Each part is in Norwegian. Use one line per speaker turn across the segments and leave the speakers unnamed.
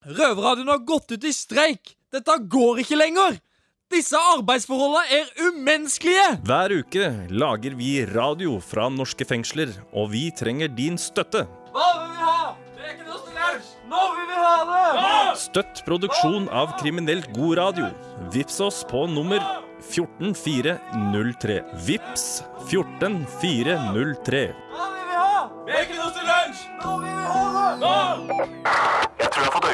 Røverradioen har gått ut i streik! Dette går ikke lenger! Disse arbeidsforholdene er umenneskelige!
Hver uke lager vi radio fra norske fengsler, og vi trenger din støtte.
Hva vil vi ha? Det er ikke noe til! Nå vil vi ha det!
Støtt produksjon av kriminelt god radio. Vips oss på nummer 14403. Vips 14403.
Hva vil vi ha? Det er ikke noe til lunsj! Nå vil vi ha det! Nå!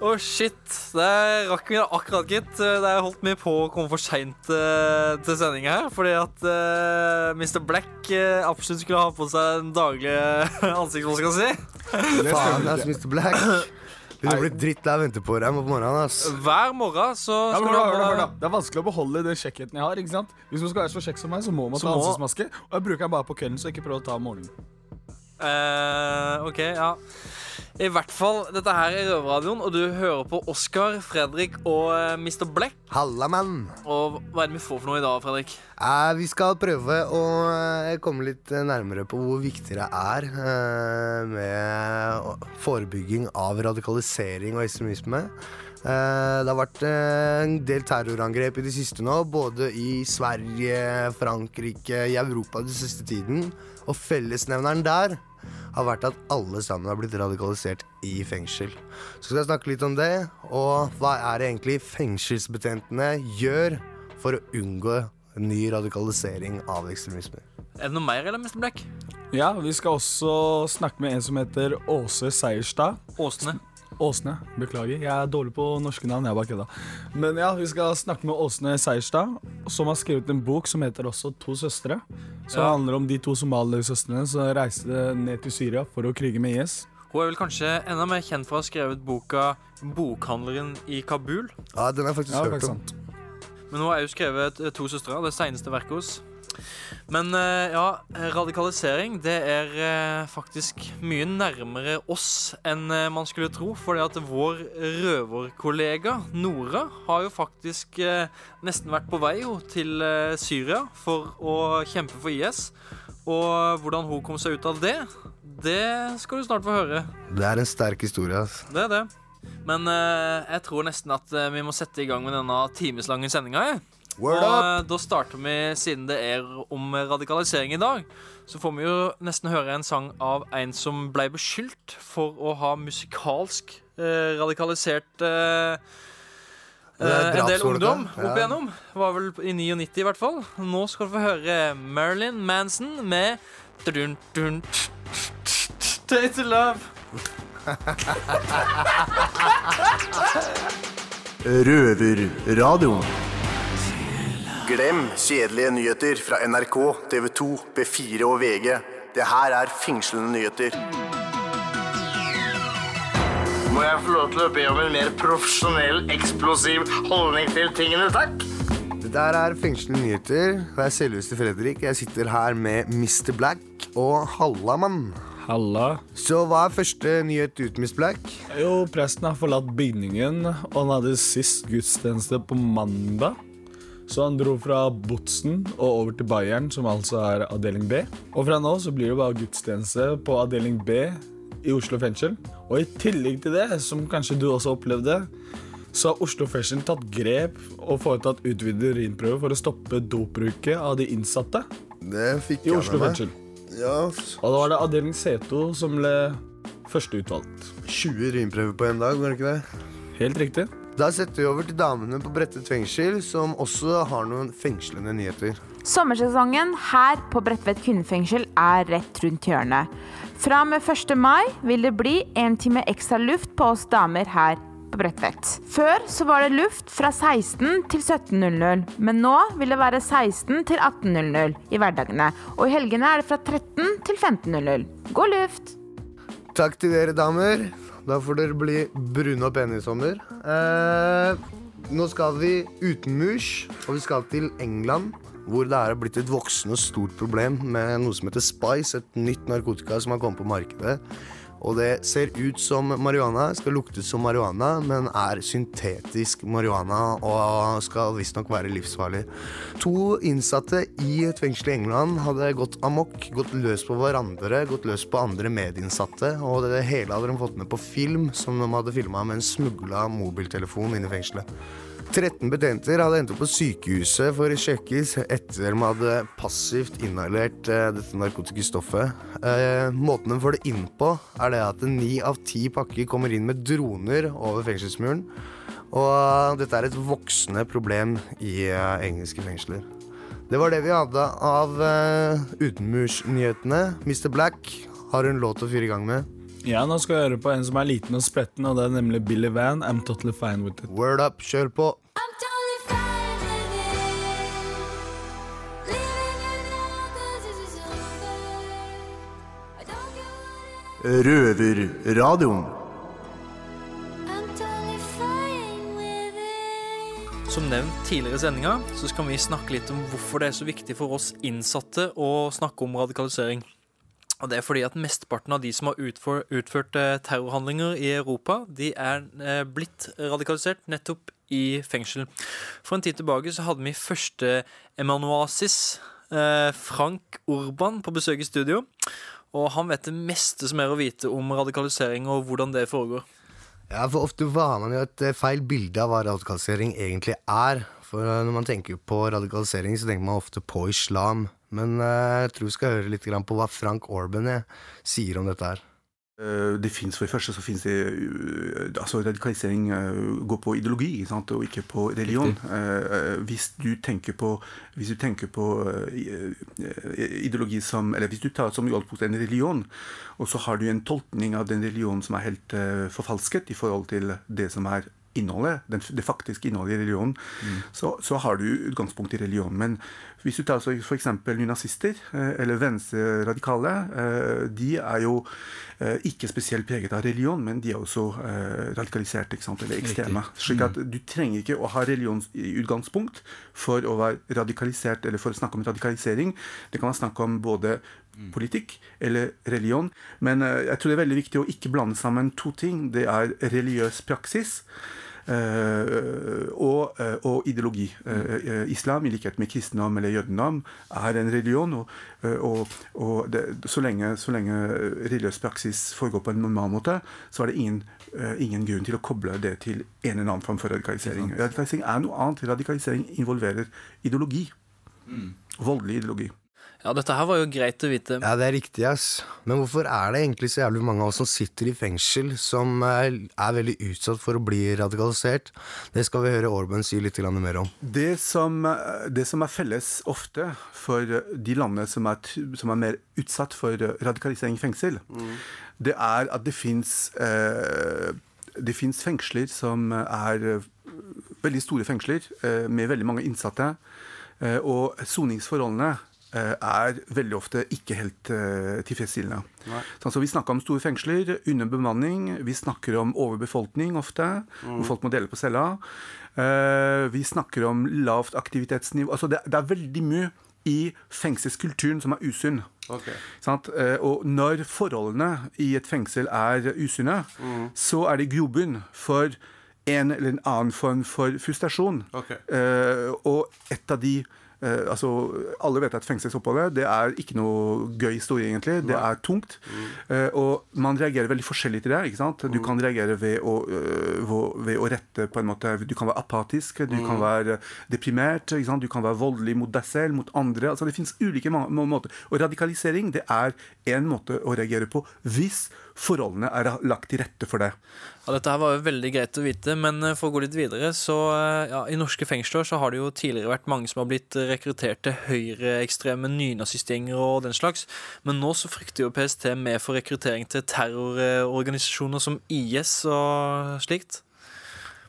Å, shit. Det rakk vi akkurat, gitt. Det har holdt meg på å komme for seint uh, til sending her. Fordi at uh, Mr. Black uh, absolutt skulle ha på seg den daglige ansiktsmaska si.
Faen, ass, Mr. Black. Begynner å bli drittlei av å vente på deg på morgenen. ass
Hver morgen så
Ja, men
skal
da, da,
ha.
Det er vanskelig å beholde den kjekkheten jeg har. ikke sant? Hvis man skal være så kjekk som meg, så må man
Så
ta
må-
ansiktsmaske. Og jeg bruker den bare på kvelden, så ikke prøv å ta om morgenen.
Eh, OK, ja. I hvert fall, dette her er Røverradioen, og du hører på Oskar, Fredrik og uh, Mr. Black.
Halla, mann.
Og hva er det vi får for noe i dag, Fredrik?
Eh, vi skal prøve å eh, komme litt eh, nærmere på hvor viktig det er eh, med forebygging av radikalisering og ekstremisme. Eh, det har vært eh, en del terrorangrep i det siste nå, både i Sverige, Frankrike, i Europa den siste tiden. Og fellesnevneren der har vært at alle sammen har blitt radikalisert i fengsel. Så skal jeg snakke litt om det, og hva er det egentlig fengselsbetjentene gjør for å unngå ny radikalisering av ekstremisme.
Er det noe mer, eller, Mr. Black?
Ja, vi skal også snakke med en som heter Åse Seierstad.
Åsne.
Åsne, beklager. Jeg er dårlig på norske navn. jeg bare kødda. Men ja, vi skal snakke med Åsne Seierstad, som har skrevet en bok som heter også To søstre. Som
Ja.
handler om de to somaliesøstrene som reiste ned til Syria for å krige med IS.
Hun er vel kanskje enda mer kjent for å ha skrevet boka 'Bokhandleren i Kabul'.
Ja, den har jeg faktisk
Ja,
hørt om.
Men hun har jo skrevet eh, To søstre, det seneste verket hennes. Men eh, ja, radikalisering det er eh, faktisk mye nærmere oss enn eh, man skulle tro. Fordi at vår røverkollega Nora har jo faktisk nesten vært på vei jo, til Syria for å kjempe for IS. Og hvordan hun kom seg ut av det, det skal du snart få høre.
Det er en sterk historie. ass.
Det er det. Men jeg tror nesten at vi må sette i gang med denne timeslange sendinga.
Word
Og
up!
eh, da starter vi, siden det er om radikalisering i dag, så får vi jo nesten høre en sang av en som ble beskyldt for å ha musikalsk eh, radikalisert eh,
er
eh, en del ungdom opp
Ja.
igjennom. Var vel i 99 i hvert fall. Nå skal du få høre Marilyn Manson med dun, to love.
Røverradioen. Glem kjedelige nyheter fra NRK, TV 2, B4 og VG. Det her er fengslende nyheter.
Må jeg få lov til å be om en mer profesjonell, eksplosiv holdning til tingene, takk?
Dette der er fengslende nyheter. Det er selveste Fredrik. Jeg sitter her med Mr. Black og Hallamann.
Halla.
Så hva er første nyhet ut, Miss Black?
Jo, presten har forlatt bygningen, og han hadde sist gudstjeneste på mandag. Så han dro fra Botsen og over til Bayern, som altså er avdeling B. Og fra nå så blir det bare gudstjeneste på avdeling B i Oslo fengsel. Og i tillegg til det, som kanskje du også opplevde, så har Oslo fengsel tatt grep og foretatt utvidet urinprøve for å stoppe dopbruket av de innsatte
Det fikk
i
jeg
Oslo
med
fengsel.
Ja,
Og da var det avdeling C2 som ble første utvalgt.
20 urinprøver på en dag, var det ikke det?
Helt riktig.
Da setter vi over til damene på Bredtvet fengsel, som også har noen fengslende nyheter.
Sommersesongen her på Bredtvet kvinnefengsel er rett rundt hjørnet. Fra og med 1. mai vil det bli en time ekstra luft på oss damer her på Bredtvet. Før så var det luft fra 16 til 17.00, men nå vil det være 16 til 18.00 i hverdagene. Og i helgene er det fra 13 til 15.00. God luft!
Takk til dere damer. Da får dere bli brune og pene i sommer. Eh, nå skal vi utenmurs, og vi skal til England. Hvor det er blitt et voksende stort problem med noe som heter Spice, et nytt narkotika som har kommet på markedet. Og det ser ut som marihuana, skal lukte som marihuana, men er syntetisk marihuana og skal visstnok være livsfarlig. To innsatte i et fengsel i England hadde gått amok, gått løs på hverandre, gått løs på andre medinnsatte, og det hele hadde de fått med på film, som de hadde filma med en smugla mobiltelefon inn i fengselet. 13 betjenter hadde endt opp på sykehuset for sjekkes etter de hadde passivt inhalert eh, dette narkotiske stoffet. Eh, måten de får det inn på, er det at ni av ti pakker kommer inn med droner over fengselsmuren. Og dette er et voksende problem i eh, engelske fengsler. Det var det vi hadde av eh, utenmursnyhetene. Mr. Black har en låt å fyre i gang med.
Ja, nå skal vi høre på en som er liten og spretten, og det er nemlig Billy Van. I'm totally fine with it.
Word up, kjør på.
Røverradioen.
I'm totally fine with it.
Som nevnt tidligere i sendinga, så skal vi snakke litt om hvorfor det er så viktig for oss innsatte å snakke om radikalisering. Og det er fordi at Mesteparten av de som har utfor, utført eh, terrorhandlinger i Europa, de er eh, blitt radikalisert nettopp i fengsel. For en tid tilbake så hadde vi første emanuasis, eh, Frank Urban, på besøk i studio. Og han vet det meste som er å vite om radikalisering og hvordan det foregår.
Ja, for ofte har man jo et feil bilde av hva radikalisering egentlig er. For når man tenker på radikalisering, så tenker man ofte på islam. Men eh, jeg tror vi skal høre litt på hva Frank Orban eh, sier om dette her.
Eh, Det finnes For det første så finnes det altså Radikalisering går på ideologi ikke sant? og ikke på religion. Eh, Hvis du tenker på, hvis du tenker på ideologi som Eller hvis du tar som utgangspunkt en religion, og så har du en tolkning av den religionen som er helt forfalsket i forhold til det som er innholdet, den, det faktiske innholdet i religionen, så, så har du utgangspunkt i religion. Men hvis du tar f.eks. nynazister eh, eller venstreradikale, eh, de er jo eh, ikke spesielt preget av religion, men de er også radikaliserte, eller ekstreme. Slik at du trenger ikke å ha religionsutgangspunkt for å være radikalisert, eller for å snakke om radikalisering. Det kan være snakk om både politikk eller religion. Men eh, jeg tror det er veldig viktig å ikke blande sammen to ting. Det er religiøs praksis. eh, og, eh, og ideologi. Islam, i likhet med kristendom eller jødendom, er en religion. Og, og, og det, så, lenge, så lenge religiøs praksis foregår på en normal måte, så er det ingen, ingen grunn til å koble det til en eller annen form for radikalisering. Radikalisering er noe annet. Radikalisering involverer ideologi. Voldelig ideologi.
Ja, dette her var jo greit å vite.
Ja, det er riktig, ass. Men hvorfor er det egentlig så jævlig mange av oss som sitter i fengsel, som er, er veldig utsatt for å bli radikalisert? Det skal vi høre Orban si litt mer om.
Det som, det som er felles ofte for de landene som er, som er mer utsatt for radikalisering i fengsel, det er at det fins eh, det fins fengsler som er eh, veldig store fengsler eh, med veldig mange innsatte. eh, Og soningsforholdene eh, er veldig ofte ikke helt eh, tilfredsstillende. Sånn, så vi snakker om store fengsler, under bemanning, vi snakker om overbefolkning ofte, hvor folk må dele på cella. Eh, vi snakker om lavt aktivitetsnivå. Altså det, det er veldig mye i fengselskulturen som er usunn. Okay. Eh, Og når forholdene i et fengsel er usunne, så er det grobunn for en eller en annen form for frustrasjon. Okay. og et av de eh, altså, Alle vet at fengselsoppholdet det er ikke noe gøy historie, egentlig. Det er tungt. Eh, og man reagerer veldig forskjellig til det. ikke sant? Du kan reagere ved å, ved- å rette på en måte Du kan være apatisk, du kan være deprimert, ikke sant? du kan være voldelig mot deg selv, mot andre. altså Det fins ulike må- måter. Og radikalisering det er en måte å reagere på hvis forholdene er lagt til rette for det.
Ja, dette her var jo veldig greit å vite, men eh, for å gå litt videre, så eh, ja, I norske fengsler så har det jo tidligere vært mange som har blitt rekruttert til høyreekstreme nynazistgjenger og den slags, men nå så frykter jo PST med for rekruttering til terrororganisasjoner som IS og slikt.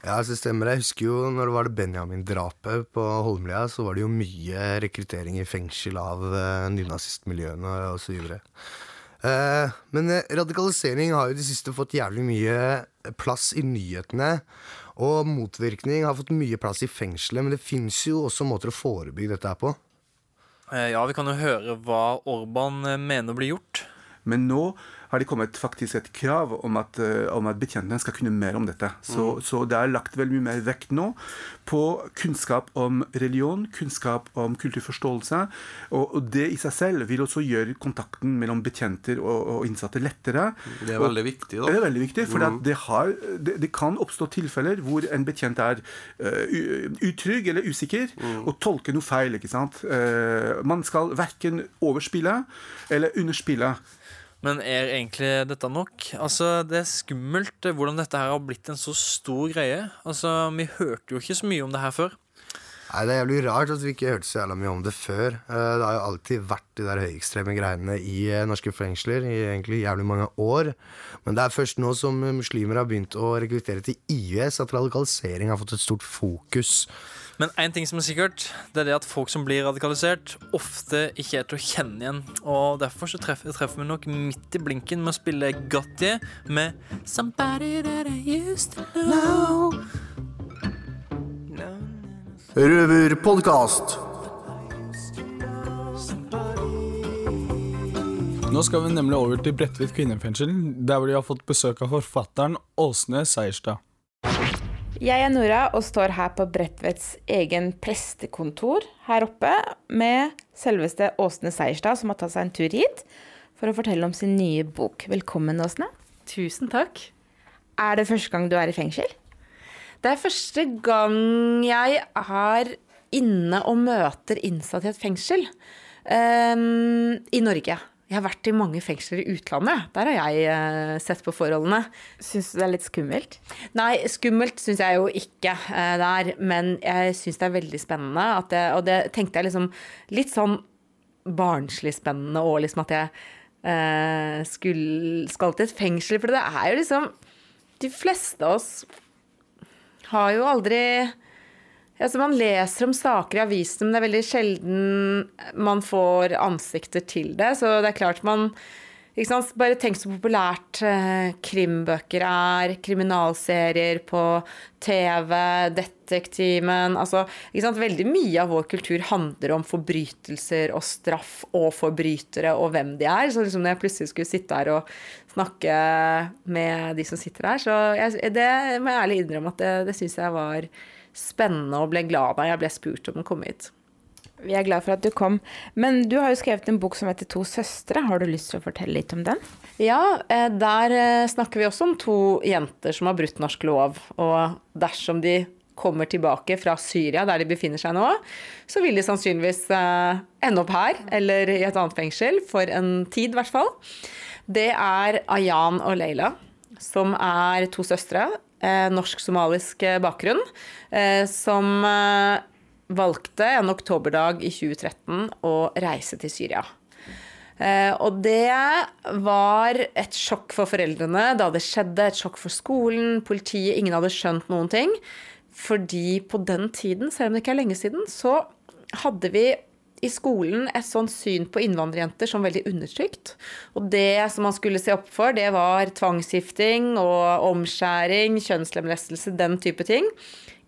Ja, så stemmer det. Jeg husker jo når det var det Benjamin-drapet på Holmlia, så var det jo mye rekruttering i fengsel av uh, nynazistmiljøene osv. Eh, men eh, radikalisering har jo de siste fått jævlig mye plass i nyhetene. Og motvirkning har fått mye plass i fengselet, men det fins jo også måter å forebygge dette her på.
Eh, Ja, vi kan jo høre hva Orban eh, mener blir gjort.
Men nå har det kommet faktisk et krav om at, eh, om at betjentene skal kunne mer om dette. Så, så det er lagt veldig mye mer vekt nå på kunnskap om religion, kunnskap om kulturforståelse. Og, og det i seg selv vil også gjøre kontakten mellom betjenter og, og innsatte lettere.
Det er veldig viktig, da.
Det er veldig viktig, for det, har, det, det kan oppstå tilfeller hvor en betjent er uh, utrygg eller usikker og tolker noe feil. ikke sant? Uh, man skal verken overspille eller underspille.
Men er egentlig dette nok? Altså, Det er skummelt eh, hvordan dette her har blitt en så stor greie. Altså, Vi hørte jo ikke så mye om det her før.
Nei, Det er jævlig rart at vi ikke hørte så jævla mye om det før. Eh, Det har jo alltid vært de der høyekstreme greiene i eh, norske fengsler i egentlig jævlig mange år. Men det er først nå som muslimer har begynt å rekruttere til IS, at radikalisering har fått et stort fokus.
Men én ting som er sikkert, det er det at folk som blir radikalisert, ofte ikke er til å kjenne igjen. Og derfor så treffer, treffer vi nok midt i blinken med å spille Gotti med Somebody that I used to know.
Røverpodkast.
Nå skal vi nemlig over til Bredtvet kvinnefengsel, der hvor de har fått besøk av forfatteren Åsne Seierstad.
Jeg er Nora og står her på Bredtvets egen prestekontor her oppe med selveste Åsne Seierstad, som har tatt seg en tur hit for å fortelle om sin nye bok. Velkommen, Åsne.
Tusen takk.
Er det første gang du er i fengsel?
Det er første gang jeg er inne og møter innsatt i et fengsel um, i Norge. Jeg har vært i mange fengsler i utlandet. Der har jeg eh, sett på forholdene.
Syns du det er litt skummelt?
Nei, skummelt syns jeg jo ikke eh, det er. Men jeg syns det er veldig spennende. At det, og det tenkte jeg liksom litt sånn barnslig spennende og liksom at jeg eh, skulle, skal til et fengsel. For det er jo liksom De fleste av oss har jo aldri Altså Man leser om saker i avisen, men det er veldig sjelden man får ansikter til det. Så det er klart man? Bare tenk så populært eh, krimbøker er, kriminalserier på TV, Detektimen altså? Veldig mye av vår kultur handler om forbrytelser og straff og forbrytere og hvem de er. Så liksom når jeg plutselig skulle sitte her og snakke med de som sitter her, så jeg, det må jeg ærlig innrømme at det, det syns jeg var spennende og ble glad da jeg ble spurt om å komme hit.
Vi er glad for at du kom. Men du har jo skrevet en bok som heter To søstre. Har du lyst til å fortelle litt om den?
Ja, eh, der eh, snakker vi også om to jenter som har brutt norsk lov. Og dersom de kommer tilbake fra Syria, der de befinner seg nå, så vil de sannsynligvis eh, ende opp her, eller i et annet fengsel, for en tid i hvert fall. Det er Ayan og Leila, som er to søstre. Eh, Norsk-somalisk eh, bakgrunn. eh, Som valgte en oktoberdag i 2013 å reise til Syria. Og det var et sjokk for foreldrene da det skjedde. Et sjokk for skolen, politiet. Ingen hadde skjønt noen ting. Fordi på den tiden, selv om det ikke er lenge siden, så hadde vi i skolen et sånt syn på innvandrerjenter som veldig undertrykt. Og det som man skulle se opp for, det var tvangsgifting og omskjæring, kjønnslemlestelse, den type ting.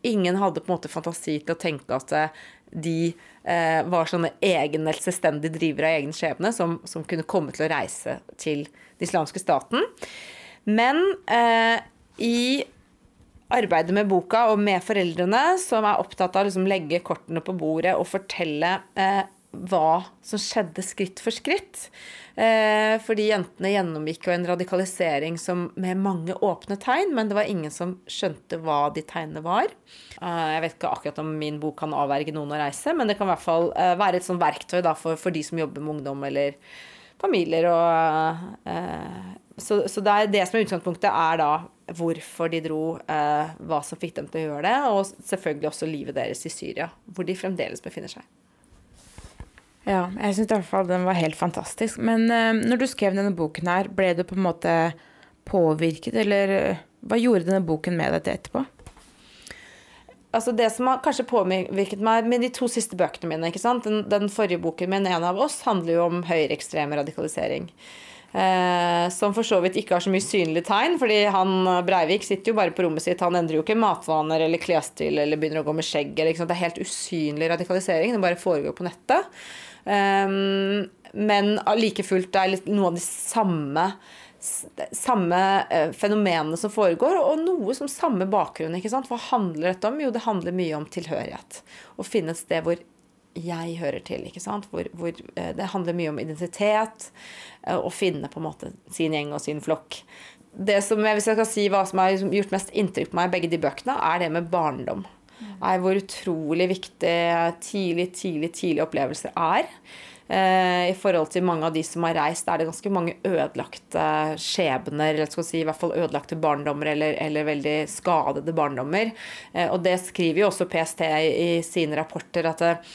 Ingen hadde på en måte fantasi til å tenke at eh, de eh, var sånne egen selvstendige drivere av egen skjebne som, som kunne komme til å reise til den islamske staten. Men eh, i arbeidet med boka og med foreldrene, som er opptatt av å liksom legge kortene på bordet og fortelle eh, hva som skjedde skritt for skritt. Eh, fordi jentene gjennomgikk jo en radikalisering som, med mange åpne tegn, men det var ingen som skjønte hva de tegnene var. Eh, jeg vet ikke akkurat om min bok kan avverge noen å reise, men det kan i hvert fall eh, være et sånt verktøy da, for, for de som jobber med ungdom eller familier. Og, eh, så, så det, det som er utgangspunktet, er da hvorfor de dro, eh, hva som fikk dem til å gjøre det, og selvfølgelig også livet deres i Syria, hvor de fremdeles befinner seg.
Ja, jeg syns i hvert fall den var helt fantastisk. Men eh, når du skrev denne boken her, ble du på en måte påvirket, eller eh, hva gjorde denne boken med deg til etterpå?
Altså Det som har kanskje påvirket meg med de to siste bøkene mine ikke sant? Den, den forrige boken min, 'En av oss', handler jo om høyreekstrem radikalisering. Eh, som for så vidt ikke har så mye synlige tegn, fordi han eh, Breivik sitter jo bare på rommet sitt. Han endrer jo ikke matvaner eller klesstil eller begynner å gå med skjegg. Eller? Det er helt usynlig radikalisering. Det bare foregår på nettet. Um, men like fullt det er litt noe av de samme samme eh, fenomenene som foregår, og noe som samme bakgrunn. Hva handler dette om? Jo, det handler mye om tilhørighet. Å finne et sted hvor jeg hører til. ikke sant? Hvor, hvor, eh, det handler mye om identitet. eh, Å finne på en måte sin gjeng og sin flokk. Det som jeg, Hvis jeg skal si hva som har gjort mest inntrykk på meg i begge de bøkene, er det med barndom. Er hvor utrolig viktig tidlig, tidlig, tidlige opplevelser er. Eh, I forhold til mange av de som har reist, er det ganske mange ødelagte skjebner, eller skal si, i hvert fall ødelagte barndommer, eller, eller veldig skadede barndommer. Eh, og det skriver jo også PST i, i sine rapporter, at eh,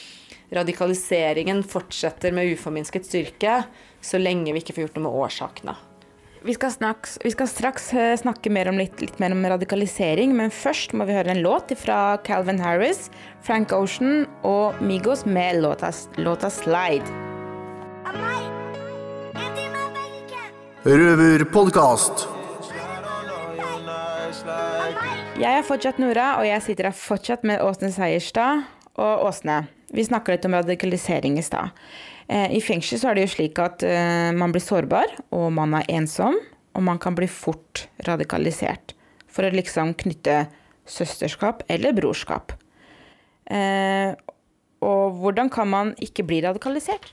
radikaliseringen fortsetter med uforminsket styrke så lenge vi ikke får gjort noe med årsakene.
Vi skal, snaks, vi skal straks eh, snakke mer om litt, litt mer om radikalisering, men først må vi høre en låt fra Calvin Harris, Frank Ocean og Migos med låta, låta 'Slide'.
Røverpodkast.
Jeg er fortsatt Nora, og jeg sitter her fortsatt med Åsne Seierstad. Og Åsne, vi snakka litt om radikalisering i stad. Eh, I fengsel så er det jo slik at eh, man blir sårbar, og man er ensom. Og man kan bli fort radikalisert for å liksom knytte søsterskap eller brorskap. Eh, og hvordan kan man ikke bli radikalisert?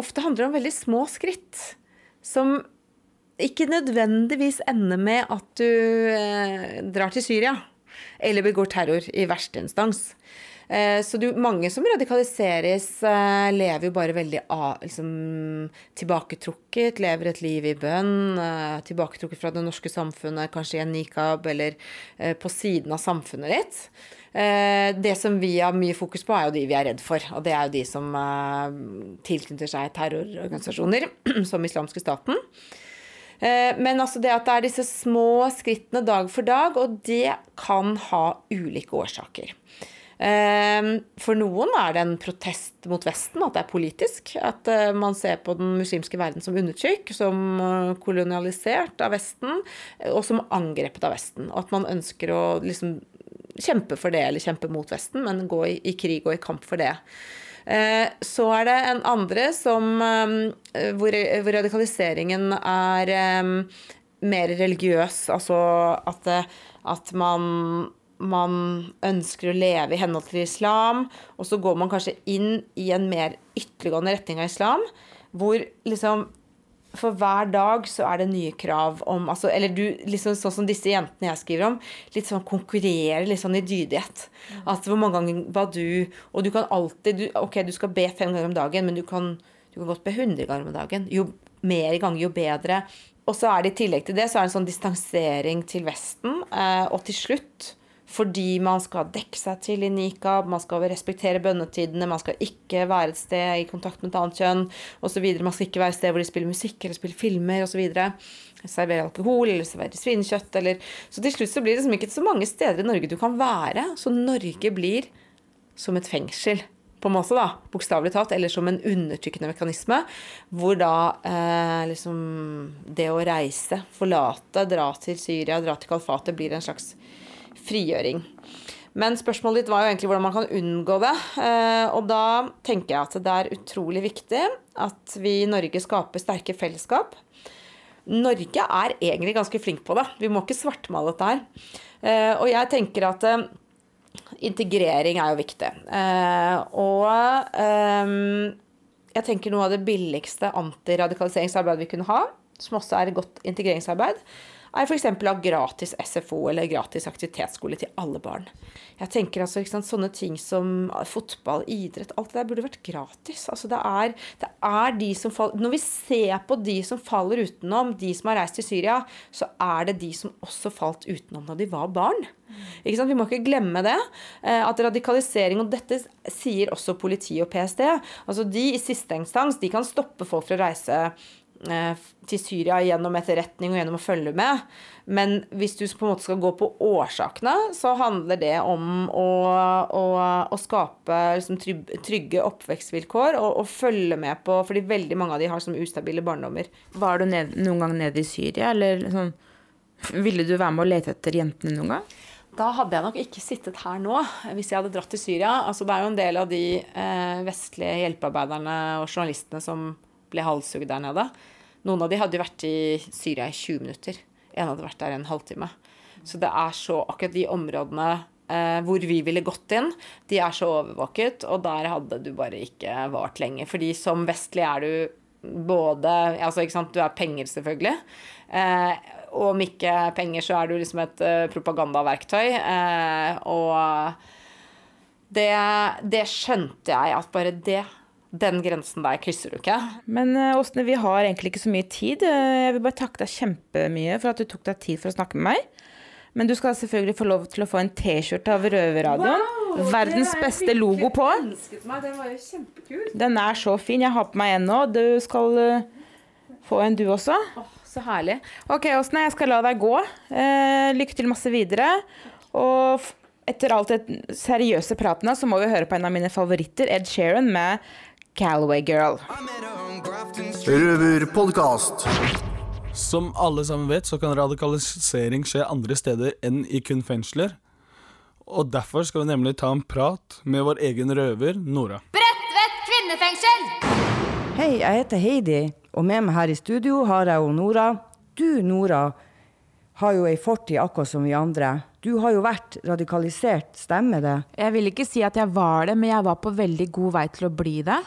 ofte handler det om veldig små skritt som ikke nødvendigvis ender med at du drar til Syria eller begår terror i verste instans. Eh, så du, mange som radikaliseres, eh, lever jo bare veldig liksom, tilbaketrukket, lever et liv i bønn, eh, tilbaketrukket fra det norske samfunnet, kanskje i en nikab eller på siden av samfunnet ditt. Det som vi har mye fokus på, er jo de vi er redd for. Og det er jo de som tilknytter seg terrororganisasjoner, som islamske staten. Men altså det at det er disse små skrittene dag for dag, og det kan ha ulike årsaker. Eh, For noen er det en protest mot Vesten, at det er politisk. At eh, man ser på den muslimske verden som undertrykk, som eh, kolonialisert av Vesten, og som angrepet av Vesten. Og at man ønsker å liksom kjempe for det, eller kjempe mot Vesten, men gå i, i krig og i kamp for det. Eh, Så er det en andre som, hvor, hvor radikaliseringen er mer religiøs. Altså at, at man, man ønsker å leve i henhold til islam, og så går man kanskje inn i en mer ytterliggående retning av islam, hvor liksom for hver dag så er det nye krav om altså, Eller du, liksom sånn som disse jentene jeg skriver om, litt sånn konkurrerer litt sånn i dydighet. At hvor mange ganger var du Og du kan alltid du, Ok, du skal be fem ganger om dagen, men du kan, du kan godt be 100 ganger om dagen. Jo mer ganger, jo bedre. Og så er det i tillegg til det så er det en sånn distansering til Vesten. Eh, og til slutt fordi man skal dekke seg til i nikab, man skal respektere bønnetidene, man skal ikke være et sted i kontakt med et annet kjønn osv. Man skal ikke være et sted hvor de spiller musikk eller spiller filmer osv. Servere alkohol eller servere svinekjøtt eller Så til slutt så blir det liksom ikke så mange steder i Norge du kan være. Så Norge blir som et fengsel. På en måte, da, bokstavelig talt, eller som en undertrykkende mekanisme. Hvor da eh, liksom det å reise, forlate, dra til Syria, dra til kalfatet, blir en slags frigjøring. Men spørsmålet ditt var jo egentlig hvordan man kan unngå det. Eh, og da tenker jeg at det er utrolig viktig at vi i Norge skaper sterke fellesskap. Norge er egentlig ganske flink på det. Vi må ikke svartmale dette her. Eh, og jeg tenker at eh, integrering er jo viktig. Og jeg tenker noe av det billigste antiradikaliseringsarbeidet vi kunne ha, som også er et godt integreringsarbeid, er f.eks. å ha gratis SFO eller gratis aktivitetsskole til alle barn. Jeg tenker altså, sant, Sånne ting som fotball, idrett, alt det der burde vært gratis. Altså, det er, det er de som faller, Når vi ser på de som faller utenom, de som har reist til Syria, så er det de som også falt utenom da de var barn. Ikke sant? Vi må ikke glemme det. eh, At radikalisering, og dette sier også politi og PST, altså de i siste instans de kan stoppe folk fra å reise til Syria gjennom etterretning og gjennom å følge med. Men hvis du på en måte skal gå på årsakene, så handler det om å, å, å skape liksom, trygge oppvekstvilkår og, og følge med på Fordi veldig mange av de har som ustabile barndommer.
Var du ned, noen gang nede i Syria, eller sånn Ville du være med å lete etter jentene noen gang?
Da hadde jeg nok ikke sittet her nå hvis jeg hadde dratt til Syria. Altså, det er jo en del av de eh, vestlige hjelpearbeiderne og journalistene som ble halshugd der nede. Noen av de hadde vært i Syria i 20 minutter. En hadde vært der en halvtime. Så det er så akkurat de områdene eh, hvor vi ville gått inn, de er så overvåket, og der hadde du bare ikke vart lenge. Fordi som vestlig er du både Altså, ikke sant, du er penger, selvfølgelig. Eh, og om ikke penger, så er du liksom et eh, propagandaverktøy. Eh, og det, det skjønte jeg at bare det Den grensen der krysser du ikke.
Men eh, Åsne, vi har egentlig ikke så mye tid. Eh, Jeg vil bare takke deg kjempemye for at du tok deg tid for å snakke med meg. Men du skal selvfølgelig få lov til å få en T-skjorte av Røverradioen. Verdens beste logo på.
meg. Den var jo kjempekul.
Den er så fin. Jeg har på meg en nå. Du skal eh, få en du også.
Så herlig.
Ok, Åsne, jeg skal la deg gå. Eh, lykke til masse videre. Og etter alt det seriøse pratene, så må vi høre på en av mine favoritter, Ed Sheeran med Calaway Girl.
Røverpodkast.
Som alle sammen vet, så kan radikalisering skje andre steder enn i kun fengsler. Og derfor skal vi nemlig ta en prat med vår egen røver, Nora.
Bredtvet kvinnefengsel!
Hei, jeg heter Heidi, og med meg her i studio har jeg jo Nora. Du, Nora, har jo ei fortid akkurat som vi andre. Du har jo vært radikalisert, stemmer det?
Jeg vil ikke si at jeg var det, men jeg var på veldig god vei til å bli det.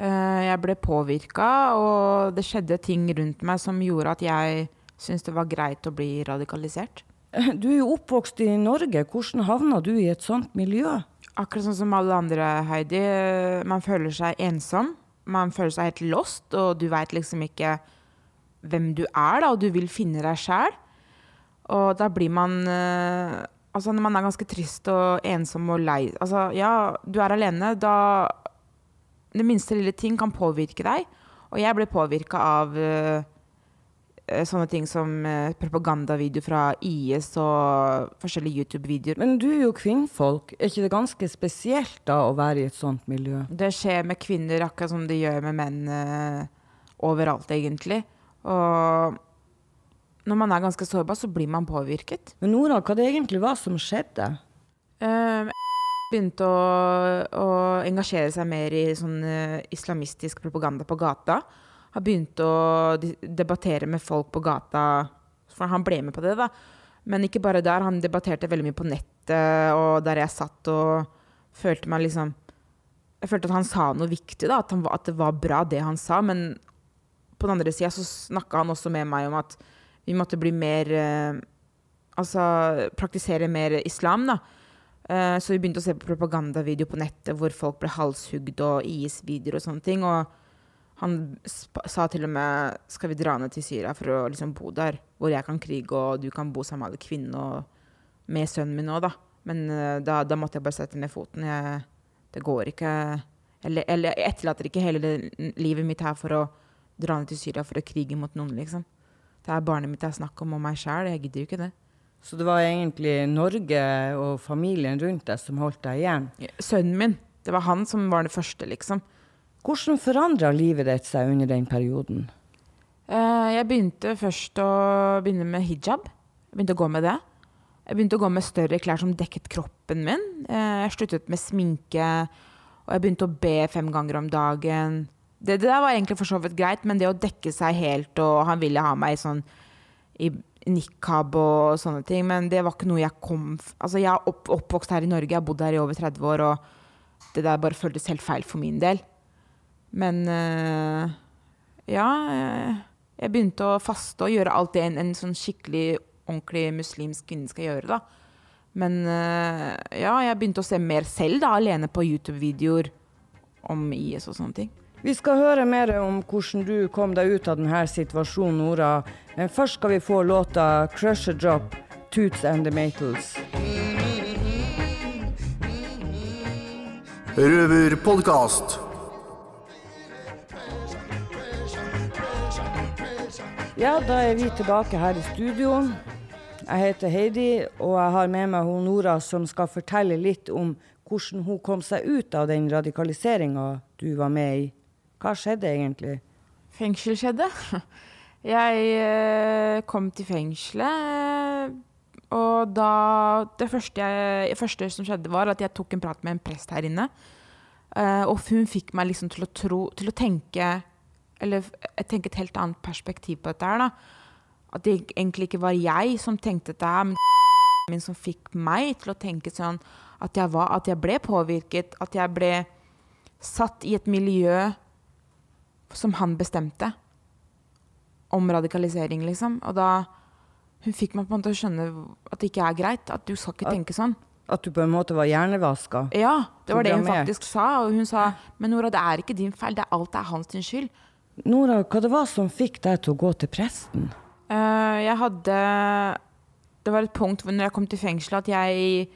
Eh, Jeg ble påvirka, og det skjedde ting rundt meg som gjorde at jeg syntes det var greit å bli radikalisert.
Du er jo oppvokst i Norge. Hvordan havna du i et sånt miljø?
Akkurat sånn som alle andre, Heidi. Man føler seg ensom. Man føler seg helt lost, og du veit liksom ikke hvem du er, da, og du vil finne deg sjæl. Og da blir man eh, Altså, når man er ganske trist og ensom og lei Altså, ja, du er alene, da Det minste lille ting kan påvirke deg. Og jeg ble påvirka av eh, sånne ting som uh, propagandavideo fra IS og forskjellige YouTube-videoer.
Men du er jo kvinnfolk. Er ikke det ganske spesielt da å være i et sånt miljø?
Det skjer med kvinner akkurat som det gjør med menn uh, overalt, egentlig. Og når man er ganske sårbar, så blir man påvirket.
Men Nora, hva det egentlig var som skjedde?
Eh, begynte å, å engasjere seg mer i sånn eh, islamistisk propaganda på gata. Har begynt å debattere med folk på gata, for han ble med på det, da. Men ikke bare der, han debatterte veldig mye på nettet, og der jeg satt og følte meg liksom Jeg følte at han sa noe viktig, da, at, han, at det var bra det han sa, men på den andre sida så snakka han også med meg om at vi måtte bli mer eh, Altså praktisere mer islam, da. Eh, Så vi begynte å se på propagandavideo på nettet hvor folk ble halshugd og IS-videoer og sånne ting. Og han sa til og med skal vi dra ned til Syria for å liksom bo der, hvor jeg kan krige og du kan bo sammen med alle og med sønnen min òg, da. Men eh, da, da måtte jeg bare sette ned foten. Jeg, det går ikke Eller, eller jeg etterlater ikke hele livet mitt her for å dra ned til Syria for å krige mot noen, liksom. Det er barnet mitt det er snakk om, og meg sjæl. Jeg gidder jo ikke det.
Så det var egentlig Norge og familien rundt deg som holdt deg igjen?
Sønnen min. Det var han som var det første, liksom.
Hvordan forandra livet ditt seg under den perioden?
Eh, jeg begynte først å begynne med hijab. Jeg begynte å gå med det. Jeg begynte å gå med større klær som dekket kroppen min. Eh, jeg sluttet med sminke, og jeg begynte å be fem ganger om dagen. Det, det der var egentlig for så vidt greit, men det å dekke seg helt, og han ville ha meg sånn i nikab og sånne ting, men det var ikke noe jeg kom Altså, jeg er opp, oppvokst her i Norge, jeg har bodd her i over 30 år, og det der bare føltes helt feil for min del. Men eh, ja, jeg, begynte å faste og gjøre alt det en, en sånn skikkelig ordentlig muslimsk kvinne skal gjøre, da. Men eh, ja, jeg begynte å se mer selv, da, alene på YouTube-videoer om IS og sånne ting.
Vi skal høre mer om hvordan du kom deg ut av denne situasjonen, Nora. Men først skal vi få låta 'Crusher Drop', Toots and the Røver
Røverpodkast.
Ja, da er vi tilbake her i studio. Jeg heter Heidi, og jeg har med meg hun Nora som skal fortelle litt om hvordan hun kom seg ut av den radikaliseringa du var med i. Hva skjedde egentlig?
Fengsel skjedde. Jeg eh, kom til fengselet, og da Det første, jeg, første som skjedde, var at jeg tok en prat med en prest her inne. Eh, og hun fikk meg liksom til å tro Til å tenke Eller jeg tenker et helt annet perspektiv på dette her, da. At det egentlig ikke var jeg som tenkte dette her, men min som fikk meg til å tenke sånn at jeg, var, at jeg ble påvirket, at jeg ble satt i et miljø som han bestemte om radikalisering, liksom. Og da Hun fikk meg på en måte til å skjønne at det ikke er greit. At du skal ikke
At-
tenke sånn.
At du på en måte var hjernevaska?
Ja, det var det hun faktisk sa. Og hun sa men Nora, det er ikke din feil. Det er alt det er hans skyld.
Nora, hva det var som fikk deg til å gå til presten?
Uh, jeg hadde Det var et punkt hvor når jeg kom til fengselet, at jeg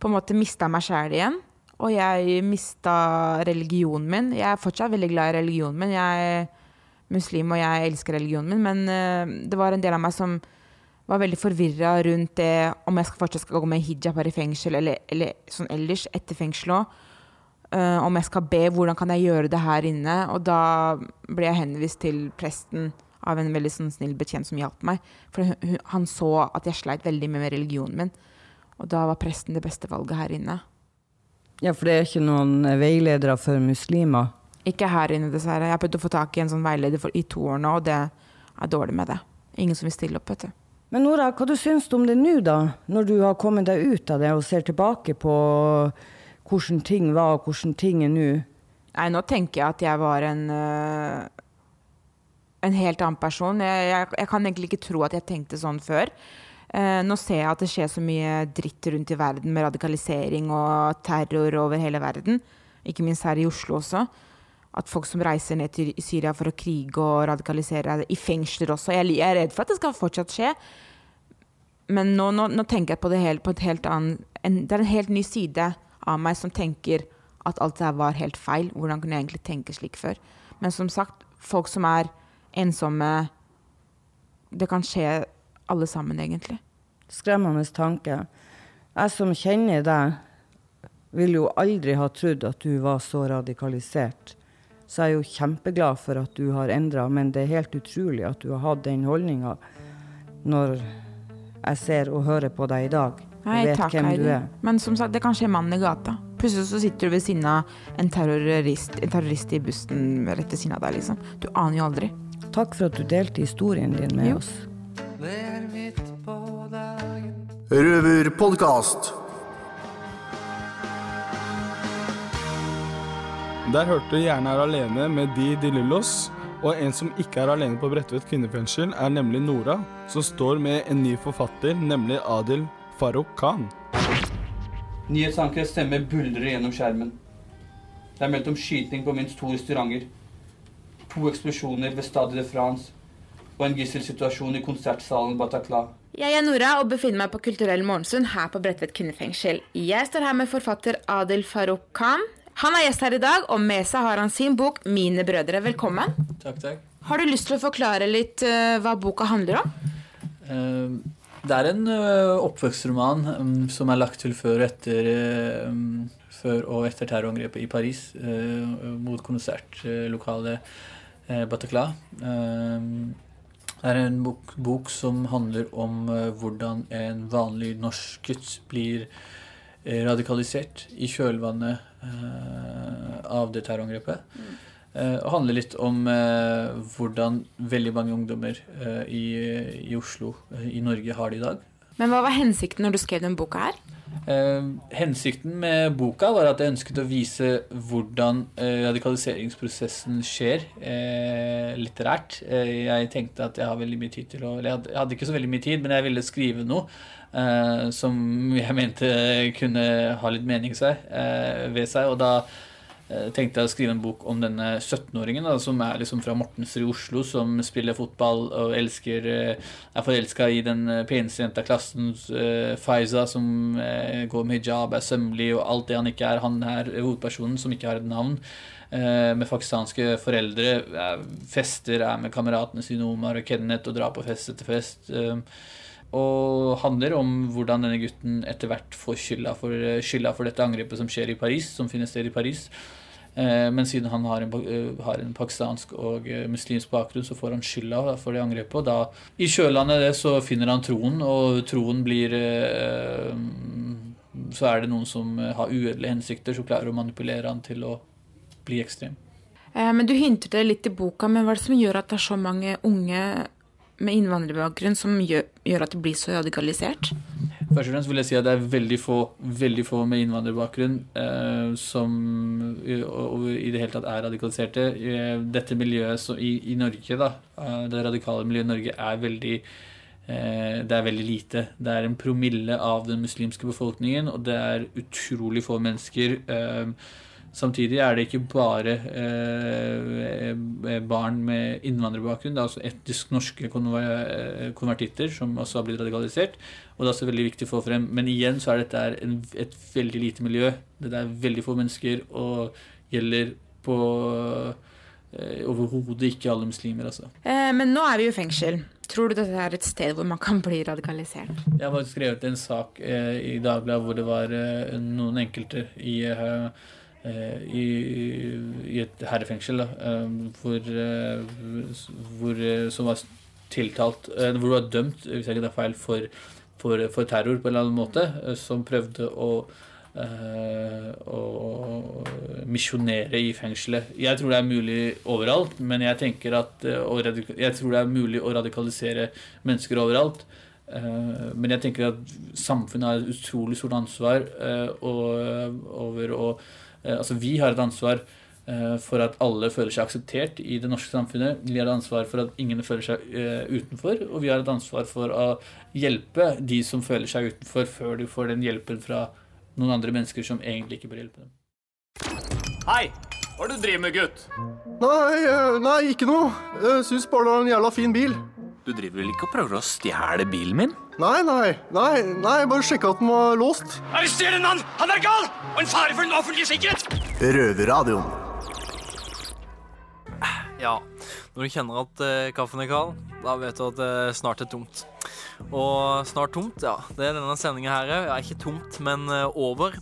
på en måte mista meg sjæl igjen. Og jeg mista religionen min. Jeg er fortsatt veldig glad i religionen min. Jeg er muslim, og jeg elsker religionen min, men eh, det var en del av meg som var veldig forvirra rundt det om jeg skal fortsatt skal gå med hijab her i fengsel, eller, eller sånn ellers etter fengsel òg. om jeg skal be, hvordan kan jeg gjøre det her inne? Og da ble jeg henvist til presten av en veldig sånn snill betjent som hjalp meg. For hun, hun, han så at jeg sleit veldig med religionen min. Og da var presten det beste valget her inne.
Ja, for det er ikke noen eh, veiledere for muslimer?
Ikke her inne, dessverre. Jeg har prøvd å få tak i en sånn veileder for, i to år nå, og det er dårlig med det. Ingen som vil stille opp, vet du.
Men Nora, hva du syns du om det nå, da? Når du har kommet deg ut av det og ser tilbake på hvordan ting var, og hvordan ting er nå?
Nei, nå tenker jeg at jeg var en øh, en helt annen person. Jeg, jeg, jeg kan egentlig ikke tro at jeg tenkte sånn før. Eh, nå ser jeg at det skjer så mye dritt rundt i verden med radikalisering og terror over hele verden. Ikke minst her i Oslo også. At folk som reiser ned til Syria for å krige og radikalisere, i fengsler også. Jeg, er redd for at det skal fortsatt skje. Men nå, nå, nå tenker jeg på det helt, på et helt annet en, Det er en helt ny side av meg som tenker at alt det her var helt feil. Hvordan kunne jeg egentlig tenke slik før? Men som sagt, folk som er ensomme Det kan skje alle sammen, egentlig.
Skremmende tanke. Jeg som kjenner deg, ville jo aldri ha trodd at du var så radikalisert. Så jeg er jo kjempeglad for at du har endra, men det er helt utrolig at du har hatt den holdninga når jeg ser og hører på deg i dag.
Nei,
vet
takk,
hvem du er.
Men som sagt, det kan skje mannen i gata. Plutselig så sitter du ved siden av en terrorist, en terrorist i bussen rett ved siden av deg, liksom. Du aner jo aldri.
Takk for at du delte historien din med
Jo.
oss.
Røverpodkast.
Der hørte du Gjerne er alene med Di Di Lillos. Og en som ikke er alene på Bredtvet kvinnefengsel, er nemlig Nora, som står med en ny forfatter, nemlig Adil Farouk Khan.
Nyhetsankerets stemmer buldrer gjennom skjermen. Det er meldt om skyting på minst to restauranter. To eksplosjoner ved Stade de France og en gisselsituasjon i konsertsalen Bataclan.
Jeg er Nora og befinner meg på Kulturell morgensund her på Bredtvet kvinnefengsel. Jeg står her med forfatter Adil Farouk Khan. Han er gjest her i dag, og med seg har han sin bok 'Mine brødre'. Velkommen.
Takk, takk.
Har du lyst til å forklare litt uh, hva boka handler om?
Uh, Det er en uh, oppvekstroman um, som er lagt til før og etter, um, før og etter terrorangrepet i Paris mot konsertlokalet Bataclan. Det er en bok, bok som handler om eh, hvordan en vanlig norsk gutt blir eh, radikalisert i kjølvannet eh, av det terrorangrepet. Eh, og handler litt om hvordan veldig mange ungdommer i, i Oslo, i Norge, har det i dag.
Men hva var hensikten når du skrev denne boka her?
Eh, hensikten med boka var at jeg ønsket å vise hvordan eh, radikaliseringsprosessen skjer eh, litterært. Jeg tenkte at jeg har veldig mye tid til å jeg hadde, ikke så veldig mye tid, men jeg ville skrive noe som jeg mente kunne ha litt mening seg, ved seg. Og da tenkte jeg å skrive en bok om denne 17-åringen, som er liksom fra Mortensrud i Oslo, som spiller fotball og elsker eh, er forelska i den eh, peneste jenta i klassen, eh, Faiza, som eh, går med hijab, er sømmelig og alt det han ikke er. Han er hovedpersonen som ikke har et navn. eh, Med pakistanske foreldre. er- Fester, er med kameratene sine Omar og Kenneth og drar på fest etter fest. Eh, Og handler om hvordan denne gutten etter hvert får skylda for, skylda for dette angrepet som skjer i Paris, som finner sted i Paris. Eh, Men siden han har en, eh, har en pakistansk og eh, muslimsk bakgrunn, så får han skylda for det angrepet. Og da, i kjølvannet det, så finner han troen, og troen blir eh, Så er det noen som eh, har uedelige hensikter, som klarer å manipulere han til å bli ekstrem.
Eh, Men Du hintet det litt i boka, men hva er det som gjør at det er så mange unge med innvandrerbakgrunn som gjør, gjør at det blir så radikalisert?
Først og fremst vil jeg si at det er veldig få, veldig få med innvandrerbakgrunn eh, som i, det hele tatt er radikaliserte. Eh, Dette miljøet så, i, i Norge, da, eh, det radikale miljøet i Norge, er veldig eh, det er veldig lite. Det er en promille av den muslimske befolkningen, og det er utrolig få mennesker. Eh, Samtidig er det ikke bare eh, barn med innvandrerbakgrunn. Det er også etnisk norske eh, konvertitter som også har blitt radikalisert. Og det er også veldig viktig å få frem. Men igjen så er dette en, et veldig lite miljø. Det er veldig få mennesker og gjelder på eh, overhodet ikke alle muslimer, altså.
Eh, Men nå er vi jo i fengsel. Tror du dette er et sted hvor man kan bli radikalisert?
Jeg har skrevet en sak eh, i Dagbladet hvor det var eh, noen enkelte i, eh, eh, i, i et herrefengsel da, eh, hvor, eh, hvor, eh, som var tiltalt eh, Hvor du var dømt, hvis jeg ikke tar feil, for, for, for terror på en eller annen måte, eh, som prøvde å eh, å misjonere i fengselet. Jeg tror det er mulig overalt, men jeg tenker at eh, jeg tror det er mulig å radikalisere mennesker overalt. Eh, Men jeg tenker at samfunnet har et utrolig stort ansvar eh, over å eh, Altså, vi har et ansvar eh, for at alle føler seg akseptert i det norske samfunnet. Vi har et ansvar for at ingen føler seg eh, utenfor, og vi har et ansvar for å hjelpe de som føler seg utenfor, før de får den hjelpen fra noen andre mennesker som egentlig ikke bør hjelpe dem.
Hei! Hva er det du driver med, gutt?
Nei, eh, nei, ikke noe. Jeg syns bare det er en jævla fin bil.
Du driver vel ikke og prøver å stjele bilen min?
Nei, nei, nei, nei, bare sjekka at den var låst.
Arrester en mann! Han er gal! Og en fare for den offentlige sikkerhet!
Røverradioen.
Ja, når du kjenner at uh, kaffen er kald, da vet du at det snart er tomt. Og snart tomt, ja, det er denne sendinga her òg. Ja, ikke tomt, men uh, over.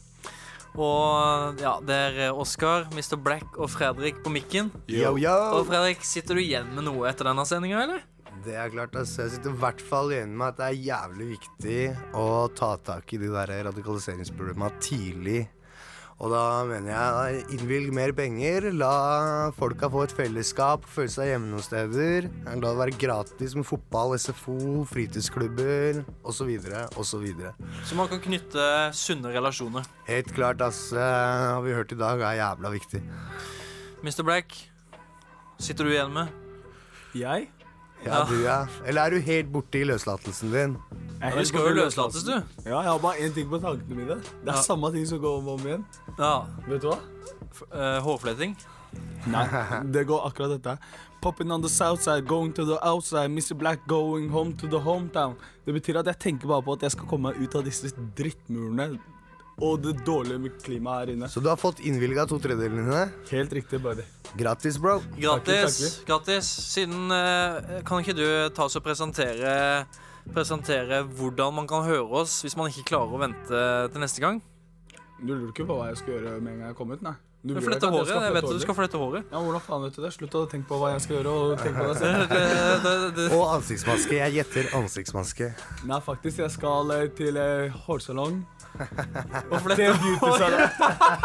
Og ja, det er eh, Oskar, Mr. Black og Fredrik på mikken.
Yo, yo.
Og Fredrik, sitter du igjen med noe etter denne sendinga, eller?
Det er klart, altså. Jeg sitter i hvert fall igjen med at det er jævlig viktig å ta tak i de der radikaliseringsproblemene tidlig. Og da mener jeg innvilg mer penger, la folka få et fellesskap, føle seg hjemme noen steder. La det være gratis med fotball, SFO, fritidsklubber osv. osv.
Så så man kan knytte sunne relasjoner.
Helt klart, ass. Har vi hørt i dag, er jævla viktig.
Mr. Black, sitter du igjen med?
Jeg?
Ja, du, ja. Eller er du helt borte i løslatelsen din?
Jeg
du skal jo løslates, du.
Ja, jeg har bare én ting på tankene mine. Det er
Ja.
samme ting som går om og om igjen.
Ja.
Vet du hva?
Uh, hårfleting?
Nei, det går akkurat dette. Popping on the south side, going to the outside, Mr. Black going home to the hometown. Det betyr at jeg tenker bare på at jeg skal komme meg ut av disse drittmurene og det dårlige klimaet her inne.
Så du har fått innvilga to tredjedelene dine?
Helt riktig, buddy.
Grattis, bro.
Grattis. Grattis. Siden eh, Kan ikke du ta oss og presentere Presentere hvordan man kan høre oss hvis man ikke klarer å vente til neste gang?
Du lurer ikke på hva jeg skal gjøre med en gang jeg kommer ut, nei? Du vil
flette håret.
skal
Jeg vet at du skal flette håret.
Ja, Hvordan faen vet du det? Slutt å tenke på hva jeg skal gjøre, og tenk på deg
selv.
Og ansiktsmaske. Jeg gjetter ansiktsmaske.
Nei, faktisk, jeg skal eh, til eh, hårsalong.
Og flette
håret.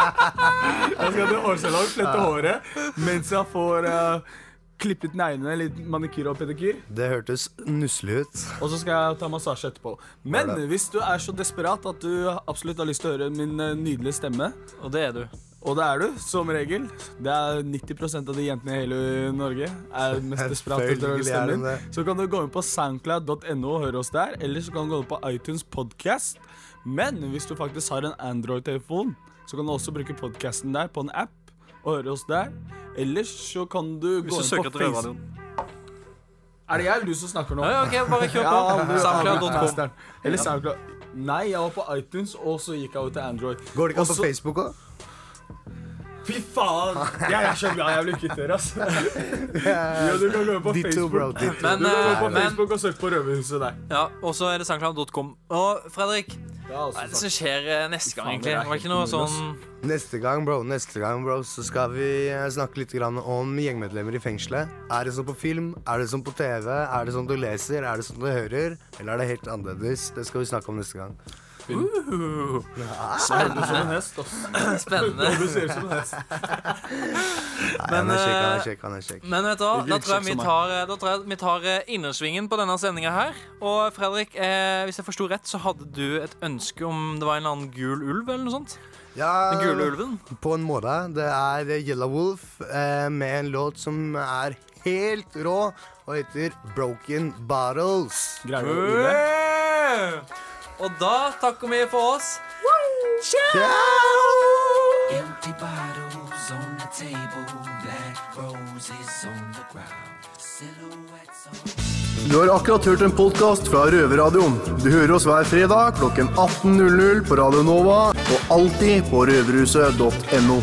jeg skal til hårsalong, flette håret, mens jeg får eh, klippet neglene, litt manikyr og pedikyr.
Det hørtes nusselig ut.
Og så skal jeg ta massasje etterpå. Men hvis du er så desperat at du absolutt har lyst til å høre min eh, nydelige stemme
Og det er du.
Og det er du, som regel. Det er 90% av de jentene i hele Norge er mest etter å høre. Så kan du gå inn på soundcloud.no og høre oss der. Eller så kan du gå inn på iTunes Podcast. Men hvis du faktisk har en Android-telefon, så kan du også bruke podcasten der på en app. og høre oss der. Ellers så kan du
Hvis
gå
du
inn på Facebook. Er det jeg eller du som snakker nå?
Ja, ja, ok, bare kjør på.
Ja,
Soundcloud.com.
Eller Soundcloud. Nei, jeg var på iTunes, og så gikk jeg over til Android.
Går det ikke an på Facebook òg?
Fy faen! Jeg er så glad jeg ble kvitt dere, altså. Ja, du kan gå på
Ditto,
Facebook.
bro, ditto.
Men,
du kan gå på
eh, men-
Facebook og søke på Røverhuset der.
Ja, og så er det soundcloud.com. Og Fredrik,
altså,
hva er det som skjer eh, neste gang,
Faen,
egentlig?
det er
Det var ikke
helt
noe
umulig,
sånn
Neste gang, bro, neste gang, bro, så skal vi eh, snakke litt grann om gjengmedlemmer i fengselet. Er det sånn på film? Er det sånn på TV? Er det sånn du leser? Er det sånn du hører? Eller er det helt annerledes? Det skal vi snakke om neste gang.
Uh,
Spennende som en hest, ass.
Spennende.
Du ser ut som en hest.
Men, eh. Men vet du hva, da tror jeg vi tar, eh, da tror jeg vi tar eh, innersvingen på denne sendinga her. Og Fredrik, eh, hvis jeg forsto rett, så hadde du et ønske om det var en eller annen gul ulv eller noe sånt?
Ja,
Den gule ulven?
På en måte. Det er eh, Yellow Wolf eh, med en låt som er helt rå og heter Broken Bottles.
Greier du?
Hey! Og da takker vi for oss.
Empty bottles on the table, black roses on the ground, silhouettes on
Du har akkurat hørt en podkast fra Røverradioen. Du hører oss hver fredag klokken 18.00 på Radio Nova og alltid på røverhuset.no.